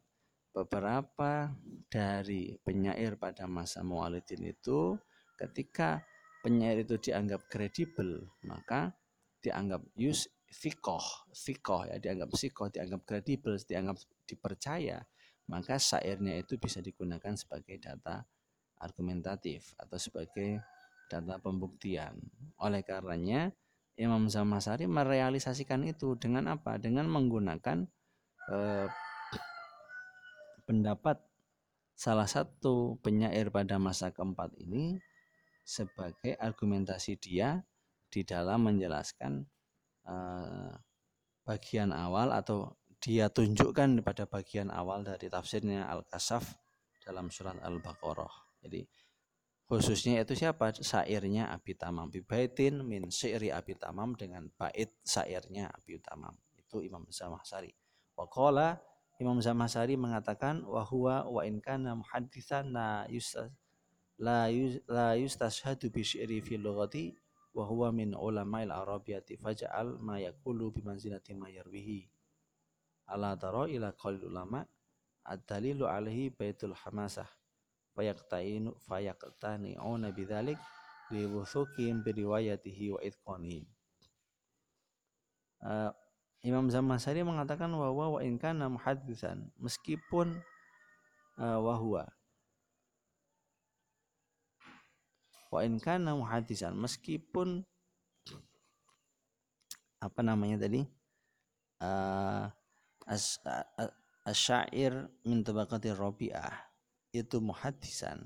Speaker 1: beberapa dari penyair pada masa Mu'alidin itu ketika penyair itu dianggap kredibel maka dianggap yus fikoh fikoh ya dianggap sikoh dianggap kredibel dianggap dipercaya maka syairnya itu bisa digunakan sebagai data argumentatif atau sebagai data pembuktian oleh karenanya Imam Zamasari merealisasikan itu dengan apa? Dengan menggunakan eh, pendapat salah satu penyair pada masa keempat ini sebagai argumentasi dia di dalam menjelaskan eh, bagian awal atau dia tunjukkan pada bagian awal dari tafsirnya Al-Kasaf dalam surat Al-Baqarah. Jadi khususnya itu siapa? Syairnya Abi Tamam. Bibaitin min syairi Abi Tamam dengan bait syairnya Abi Tamam. Itu Imam Zamahsari waqala Imam Zamahsari mengatakan wahwa wa in kana muhaddisan la la la yustashhadu bi syairi fi lughati wa huwa min ulama'il arabiyati faj'al ma yaqulu bi manzilati ma yarwihi. Ala tara ila qaulil ulama ad-dalilu alaihi baitul hamasah fayaqtainu fayaqtani'una bidzalik li wuthuqihim bi riwayatihi wa itqanihi uh, Imam Zamasari mengatakan bahwa wa in kana meskipun uh, wahwa wa in kana muhaddisan meskipun apa namanya tadi uh, as, asyair min tabaqati rabi'ah itu muhaddisan.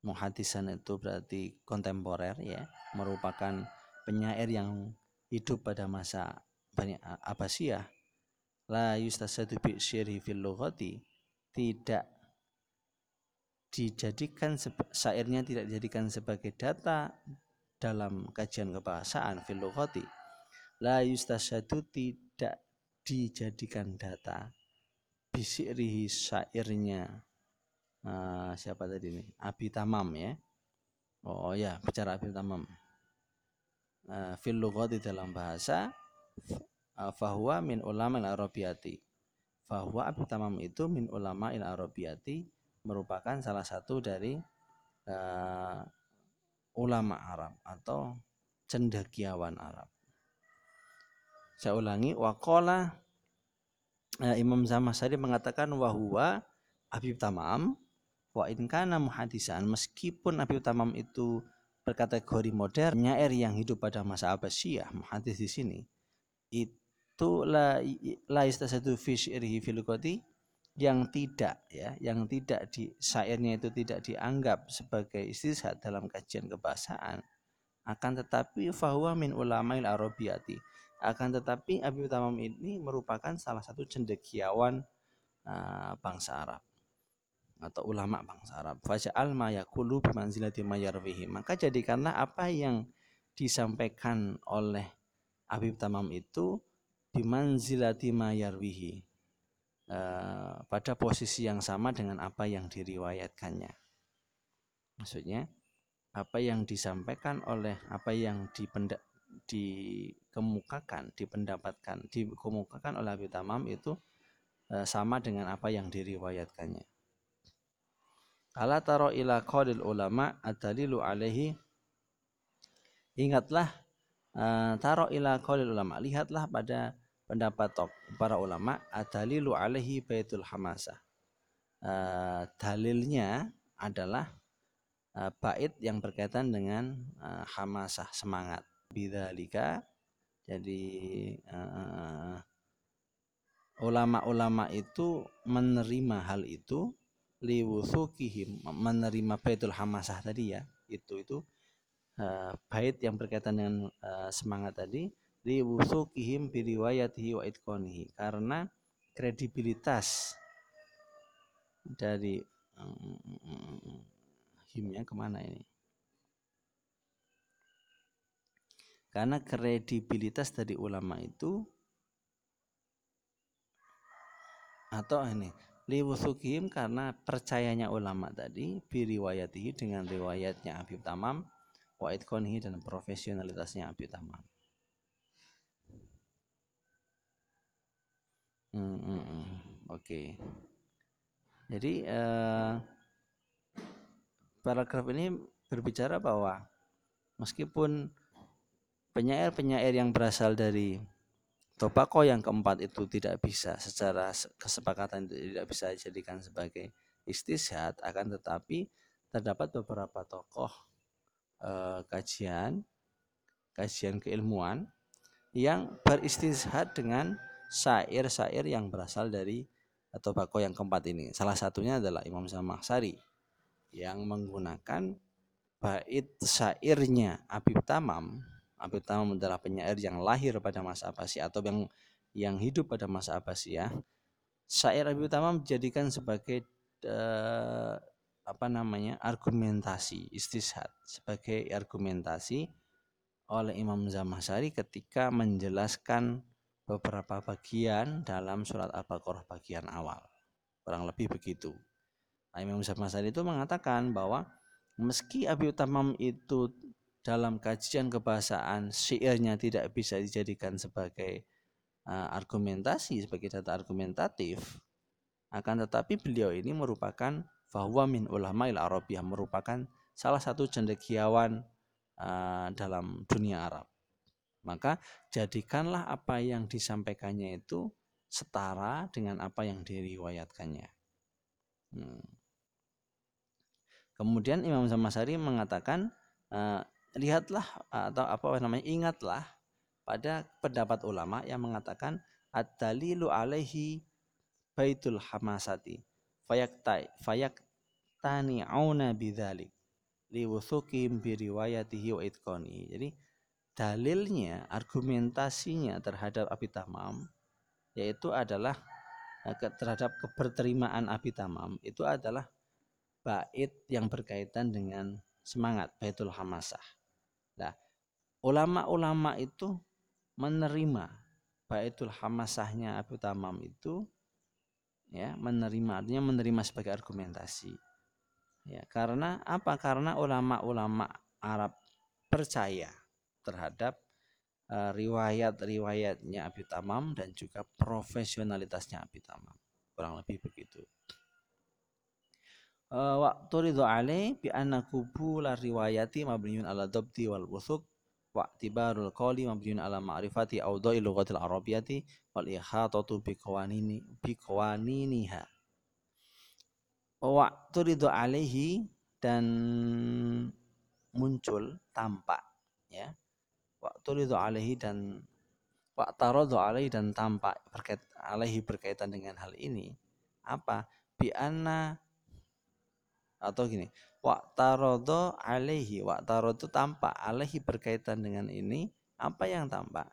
Speaker 1: Muhaddisan itu berarti kontemporer ya merupakan penyair yang hidup pada masa Bani Abbasiyah. La yustasadu bi syirhi fil lughati tidak dijadikan syairnya tidak dijadikan sebagai data dalam kajian kebahasaan fil lughati. La yustasadu tidak dijadikan data. Bisikrihi syairnya uh, siapa tadi ini? Abi Tamam ya. Oh ya bicara Abi Tamam. Uh, fil di dalam bahasa uh, fahuwa min ulama al arabiyati fahuwa Abi Tamam itu min ulama al arabiyati merupakan salah satu dari uh, ulama Arab atau cendekiawan Arab. Saya ulangi wakola uh, Imam Zamasari mengatakan wahwa Habib Tamam wa in kana muhadisan meskipun Habib Tamam itu berkategori modern nyair yang hidup pada masa Abbasiyah muhadis di sini itu la la istasadu fi syi'rihi fil yang tidak ya yang tidak di syairnya itu tidak dianggap sebagai istishad dalam kajian kebahasaan akan tetapi fahuwa min ulama'il arabiyati akan tetapi Habib Tamam ini merupakan salah satu cendekiawan uh, bangsa Arab atau ulama bangsa Arab. Faja'al ma yaqulu bimanzilati mayarwihi maka jadikanlah apa yang disampaikan oleh Habib Tamam itu bimanzilati mayarwihi uh, pada posisi yang sama dengan apa yang diriwayatkannya. Maksudnya apa yang disampaikan oleh apa yang dipendak dikemukakan dipendapatkan dikemukakan oleh Habib Tamam itu uh, sama dengan apa yang diriwayatkannya. Ala taro ila qaulil ulama adalilu alaihi. Ingatlah uh, taro ila qaulil ulama lihatlah pada pendapat para ulama adalilu alaihi baitul hamasah. Uh, dalilnya adalah uh, bait yang berkaitan dengan uh, hamasah semangat. Bidzalika jadi ulama-ulama itu menerima hal itu liwusukihim menerima baitul hamasah tadi ya itu itu uh, bait yang berkaitan dengan uh, semangat tadi liwusukihim biriwayatihi wa itqanihi. Karena kredibilitas dari um, himnya ke mana ini? Karena kredibilitas dari ulama itu atau ini liwusukim karena percayanya ulama tadi biriwayatihi dengan riwayatnya Habib Tamam wa dan profesionalitasnya Habib Tamam hmm, hmm, hmm. oke okay. jadi eh, paragraf ini berbicara bahwa meskipun penyair-penyair yang berasal dari Tobako yang keempat itu tidak bisa secara kesepakatan tidak bisa dijadikan sebagai istishad akan tetapi terdapat beberapa tokoh eh, kajian kajian keilmuan yang beristishad dengan syair-syair yang berasal dari Tobako yang keempat ini. Salah satunya adalah Imam Zamakhsari yang menggunakan bait syairnya Abib Tamam Abdul Tamam adalah penyair yang lahir pada masa Abbasiyah atau yang yang hidup pada masa Abbasiyah. Syair Abdul Tamam dijadikan sebagai uh, apa namanya argumentasi istishad sebagai argumentasi oleh Imam Zamahsari ketika menjelaskan beberapa bagian dalam surat Al-Baqarah bagian awal. Kurang lebih begitu. Nah, Imam Zamahsari itu mengatakan bahwa meski Abi Tamam itu dalam kajian kebahasaan syairnya tidak bisa dijadikan sebagai uh, argumentasi sebagai data argumentatif akan tetapi beliau ini merupakan bahwa min ulama il Arabiyah merupakan salah satu cendekiawan uh, dalam dunia Arab Maka jadikanlah apa yang disampaikannya itu setara dengan apa yang diriwayatkannya. Hmm. Kemudian Imam Zamasari mengatakan, uh, lihatlah atau apa namanya, ingatlah pada pendapat ulama yang mengatakan ad-dalilu alaihi baitul hamasati fayaktai fayaktani'una bidzalik liwuthukim biriwayatihi wa itqani. Jadi dalilnya, argumentasinya terhadap abitamam yaitu adalah eh, terhadap keberterimaan abitamam itu adalah bait yang berkaitan dengan semangat baitul hamasah. Nah, ulama-ulama itu menerima baitul hamasahnya Abu Tamam itu ya menerima artinya menerima sebagai argumentasi ya karena apa karena ulama-ulama Arab percaya terhadap uh, riwayat-riwayatnya Abi Tamam dan juga profesionalitasnya Abi Tamam. Kurang lebih begitu. Uh, waktu ridho alaih bi anna kubula riwayati mabniun ala dabti wal wusuk wa tibarul qawli mabniun ala ma'rifati awda'i lughatil arabiyyati wal ihatatu bi qawanini bi qawaniniha. Wa turidu alaihi dan muncul tampak ya wa turidu alaihi dan wa taradu alaihi dan tampak berkait alaihi berkaitan dengan hal ini apa? Bi anna atau gini wa tarodo alaihi wa tarodo tampak alaihi berkaitan dengan ini apa yang tampak?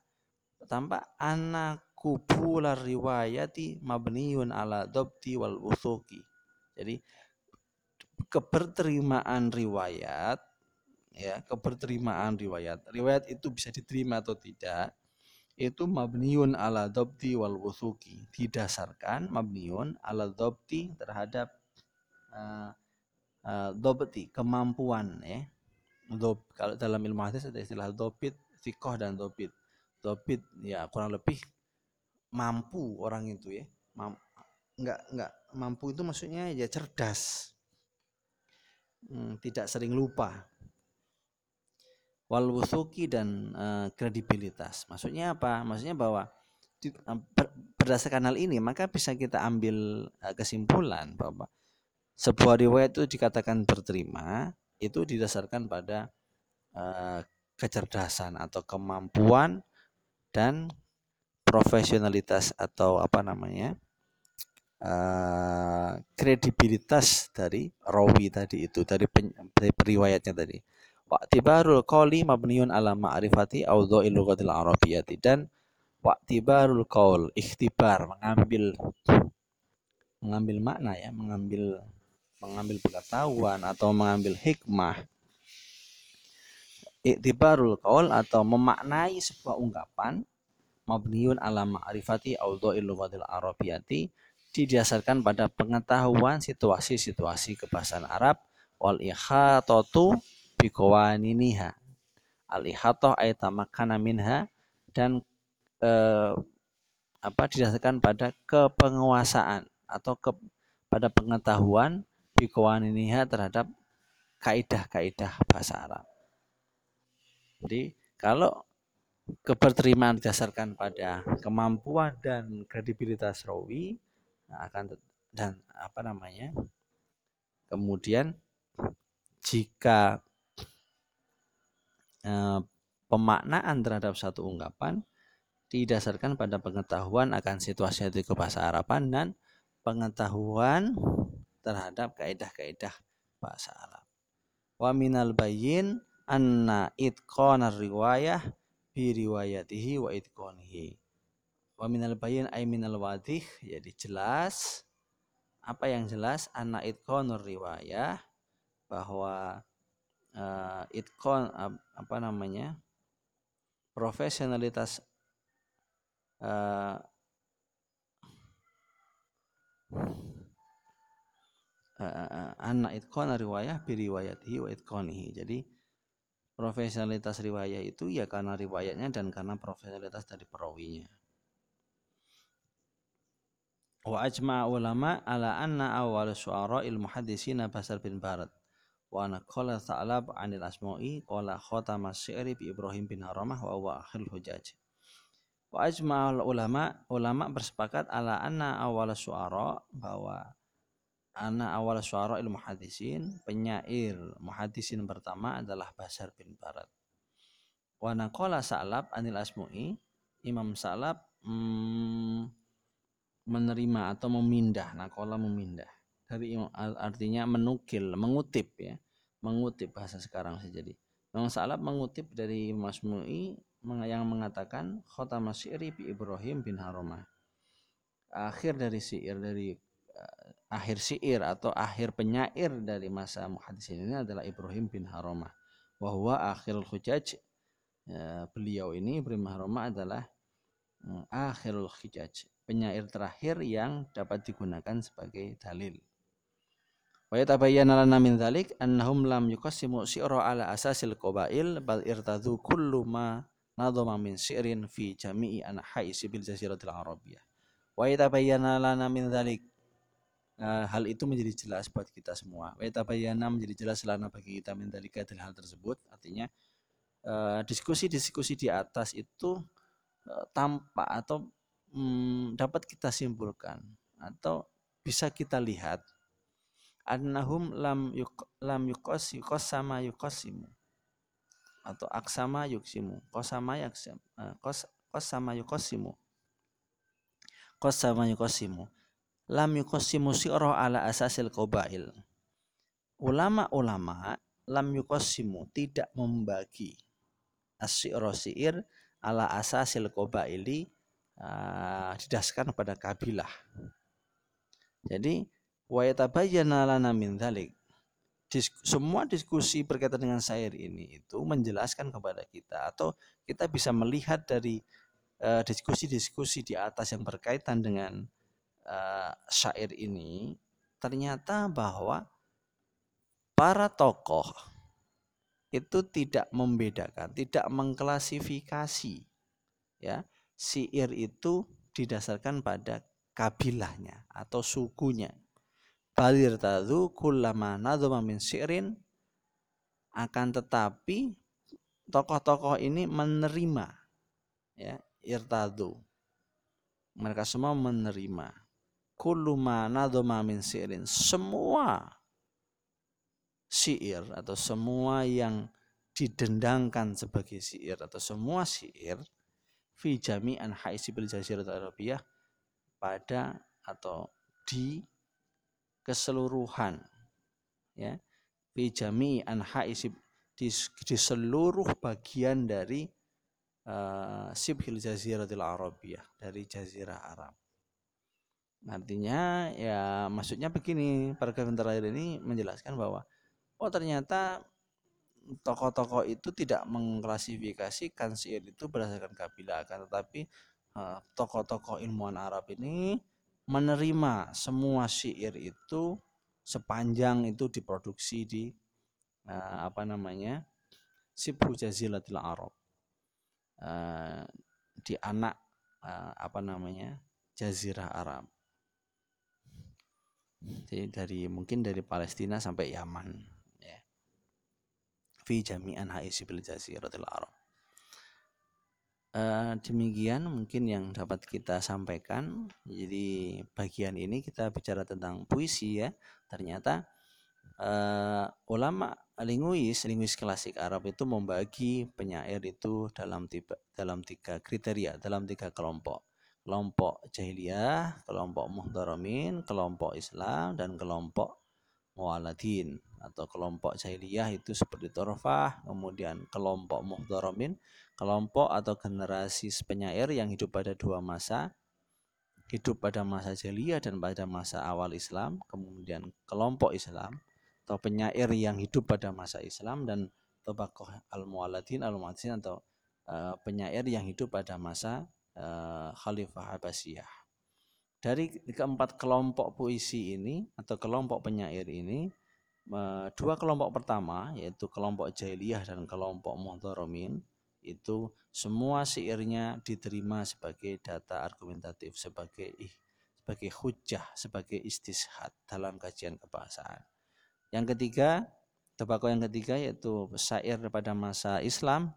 Speaker 1: Tampak anak kubular riwayati mabniun ala dobti wal usuki. Jadi keberterimaan riwayat ya keberterimaan riwayat. Riwayat itu bisa diterima atau tidak itu mabniun ala dobti wal usuki didasarkan mabniun ala dobti terhadap uh, uh, dobeti kemampuan ya. Dob, kalau dalam ilmu hadis ada istilah dobit fikoh dan dobit. Dobit ya kurang lebih mampu orang itu ya. Mam, enggak enggak mampu itu maksudnya ya cerdas. Hmm, tidak sering lupa wal wusuki dan uh, kredibilitas maksudnya apa maksudnya bahwa berdasarkan hal ini maka bisa kita ambil uh, kesimpulan bahwa sebuah riwayat itu dikatakan berterima itu didasarkan pada uh, kecerdasan atau kemampuan dan profesionalitas atau apa namanya uh, kredibilitas dari rawi tadi itu dari, pen, dari periwayatnya tadi. Wa'tibarul qawli mabniun ala ma'rifati awdha'il lughatil arabiyyati dan wa'tibarul qaul ikhtibar mengambil mengambil makna ya, mengambil mengambil pengetahuan atau mengambil hikmah. Iktibarul qaul atau memaknai sebuah ungkapan mabniun ala ma'rifati awdha'il lughatil arabiyyati didasarkan pada pengetahuan situasi-situasi kebahasaan Arab. Wal ihatatu biqawaniniha al ihatah ay tamakkana minha dan eh, apa didasarkan pada kepenguasaan atau ke, pada pengetahuan biqawaniniha terhadap kaidah-kaidah bahasa Arab. Jadi kalau keberterimaan didasarkan pada kemampuan dan kredibilitas rawi nah akan dan apa namanya kemudian jika eh, pemaknaan terhadap satu ungkapan didasarkan pada pengetahuan akan situasi itu bahasa Araban dan pengetahuan terhadap kaidah-kaidah bahasa Arab. Wa minal bayyin anna itqanar riwayah bi riwayatihi wa itqanihi. Wa minal bayyin ay minal wadih jadi jelas apa yang jelas anna itqanur riwayah bahwa uh, itqan uh, apa namanya profesionalitas uh, anak itqana riwayah bi riwayatihi wa itqanihi. Jadi profesionalitas riwayah itu ya karena riwayatnya dan karena profesionalitas dari perawinya. Wa ajma ulama ala anna awal suara ilmu hadisina Basar bin Barat wa naqala Sa'lab 'anil Asma'i qala khatama syi'ri bi Ibrahim bin Haramah wa huwa akhir hujaj wa ajma'ul ulama ulama bersepakat ala anna awal suara bahwa ana awal suara ilmu hadisin penyair muhadisin pertama adalah Basar bin Barat. Wa naqala Sa'lab 'anil Asma'i Imam Sa'lab hmm, menerima atau memindah nakola memindah dari artinya menukil, mengutip ya, mengutip bahasa sekarang saja jadi. Memang Salab mengutip dari Masmu'i yang mengatakan khotama syi'ri bi Ibrahim bin Haromah. Akhir dari syair dari uh, akhir syair atau akhir penyair dari masa muhadis ini adalah Ibrahim bin Haromah. Bahwa akhirul hujaj uh, beliau ini Ibrahim Haromah adalah uh, akhirul hujaj penyair terakhir yang dapat digunakan sebagai dalil. Wa yatabayyana lana min dzalik annahum lam yuqassimu syi'ra ala asasil qabail bal irtadu kullu ma nadhama min syi'rin fi jami'i anha'i sibil jaziratil arabiyyah. Wa yatabayyana lana min dzalik uh, hal itu menjadi jelas buat kita semua. Wa yatabayyana menjadi jelas lana bagi kita min dzalika hal tersebut artinya eh, diskusi-diskusi di atas itu uh, tampak atau um, dapat kita simpulkan atau bisa kita lihat annahum lam yuk, lam yukos sama yukosimu atau aksama yuksimu kosama yaksam kos kosama yukosimu kosama yukosimu lam yukosimu si'roh ala asasil qabail. Ulama-ulama lam yukosimu tidak membagi asyiro si'ir ala asasil qabaili uh, didasarkan pada kabilah. Jadi min semua diskusi berkaitan dengan syair ini itu menjelaskan kepada kita atau kita bisa melihat dari eh, diskusi-diskusi uh, di atas yang berkaitan dengan uh, syair ini ternyata bahwa para tokoh itu tidak membedakan, tidak mengklasifikasi ya. Syair itu didasarkan pada kabilahnya atau sukunya balir tadu kullama nadhama min syi'rin akan tetapi tokoh-tokoh ini menerima ya irtadu. Mereka semua menerima. Kulluma nadhama min syi'rin semua syair atau semua yang didendangkan sebagai syair atau semua syair fi jami'an haisibil jaziratul arabiyah pada atau di keseluruhan ya fi jami anha'i di, di seluruh bagian dari uh, sibhil jaziratil arabiyah dari jazirah Arab. Artinya ya maksudnya begini paragraf terakhir ini menjelaskan bahwa oh ternyata tokoh-tokoh itu tidak mengklasifikasikan syair itu berdasarkan kabilah akan tetapi uh, tokoh-tokoh ilmuwan Arab ini menerima semua syair itu sepanjang itu diproduksi di uh, apa namanya Sibhu Jazilatil Arab. Uh, di anak uh, apa namanya Jazirah Arab. Jadi dari mungkin dari Palestina sampai Yaman ya. Fi jami'an haisibil Jaziratil Arab Uh, demikian mungkin yang dapat kita sampaikan. Jadi bagian ini kita bicara tentang puisi ya. Ternyata uh, ulama linguis, linguis klasik Arab itu membagi penyair itu dalam tiga, dalam tiga kriteria, dalam tiga kelompok. Kelompok jahiliyah, kelompok muhdaramin, kelompok Islam dan kelompok muwaladin atau kelompok jahiliyah itu seperti Torfah, kemudian kelompok muhdaramin, kelompok atau generasi penyair yang hidup pada dua masa, hidup pada masa jahiliyah dan pada masa awal Islam, kemudian kelompok Islam atau penyair yang hidup pada masa Islam dan tobakoh al-muwaladin al-muadzin atau uh, penyair yang hidup pada masa uh, Khalifah Abbasiyah. Dari keempat kelompok puisi ini atau kelompok penyair ini, dua kelompok pertama yaitu kelompok jahiliyah dan kelompok muhtaramin itu semua syairnya diterima sebagai data argumentatif, sebagai sebagai hujah, sebagai istishad dalam kajian kebahasaan. Yang ketiga, tembakau yang ketiga yaitu syair pada masa Islam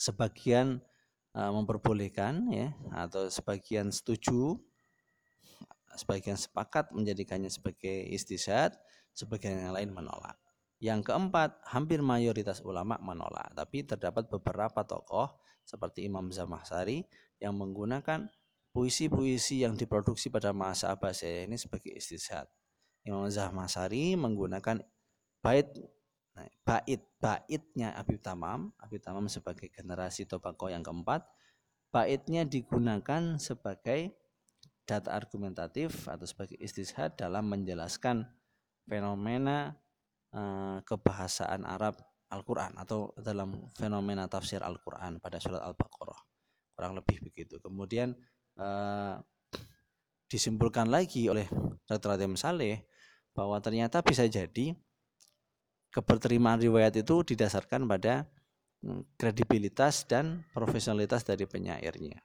Speaker 1: sebagian uh, memperbolehkan ya atau sebagian setuju sebagian sepakat menjadikannya sebagai istisad sebagian yang lain menolak. Yang keempat hampir mayoritas ulama menolak tapi terdapat beberapa tokoh seperti Imam Zamahsari yang menggunakan puisi-puisi yang diproduksi pada masa Abbasiyah ini sebagai istisad Imam Zamahsari menggunakan bait Nah, bait baitnya Abi Tamam, Abi Tamam sebagai generasi Tobako yang keempat, baitnya digunakan sebagai data argumentatif atau sebagai istishad dalam menjelaskan fenomena uh, kebahasaan Arab Al-Quran atau dalam fenomena tafsir Al-Quran pada surat Al-Baqarah kurang lebih begitu kemudian uh, disimpulkan lagi oleh Dr. Adem Saleh bahwa ternyata bisa jadi keberterimaan riwayat itu didasarkan pada hmm, kredibilitas dan profesionalitas dari penyairnya.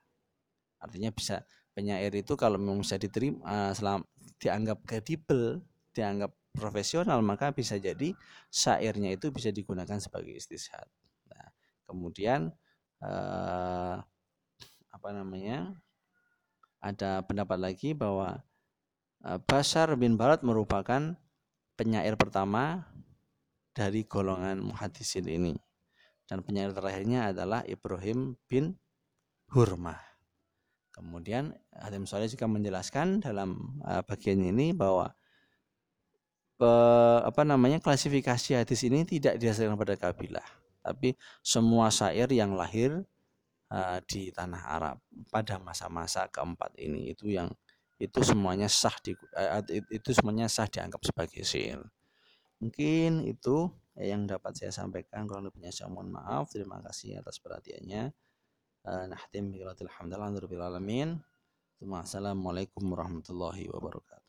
Speaker 1: Artinya bisa penyair itu kalau memang bisa diterima selam, dianggap kredibel, dianggap profesional maka bisa jadi syairnya itu bisa digunakan sebagai istishad. Nah, kemudian eh, apa namanya? Ada pendapat lagi bahwa eh, Bashar bin Barat merupakan penyair pertama dari golongan muhadisin ini. Dan penyair terakhirnya adalah Ibrahim bin Hurmah. Kemudian Hatim Soleh juga menjelaskan dalam uh, bagian ini bahwa uh, apa namanya klasifikasi hadis ini tidak didasarkan pada kabilah, tapi semua syair yang lahir uh, di tanah Arab pada masa-masa keempat ini itu yang itu semuanya sah di, uh, itu semuanya sah dianggap sebagai syair. Mungkin itu yang dapat saya sampaikan. Kurang lebihnya saya mohon maaf. Terima kasih atas perhatiannya. Eh, nahtim bi alamin. Assalamualaikum warahmatullahi wabarakatuh.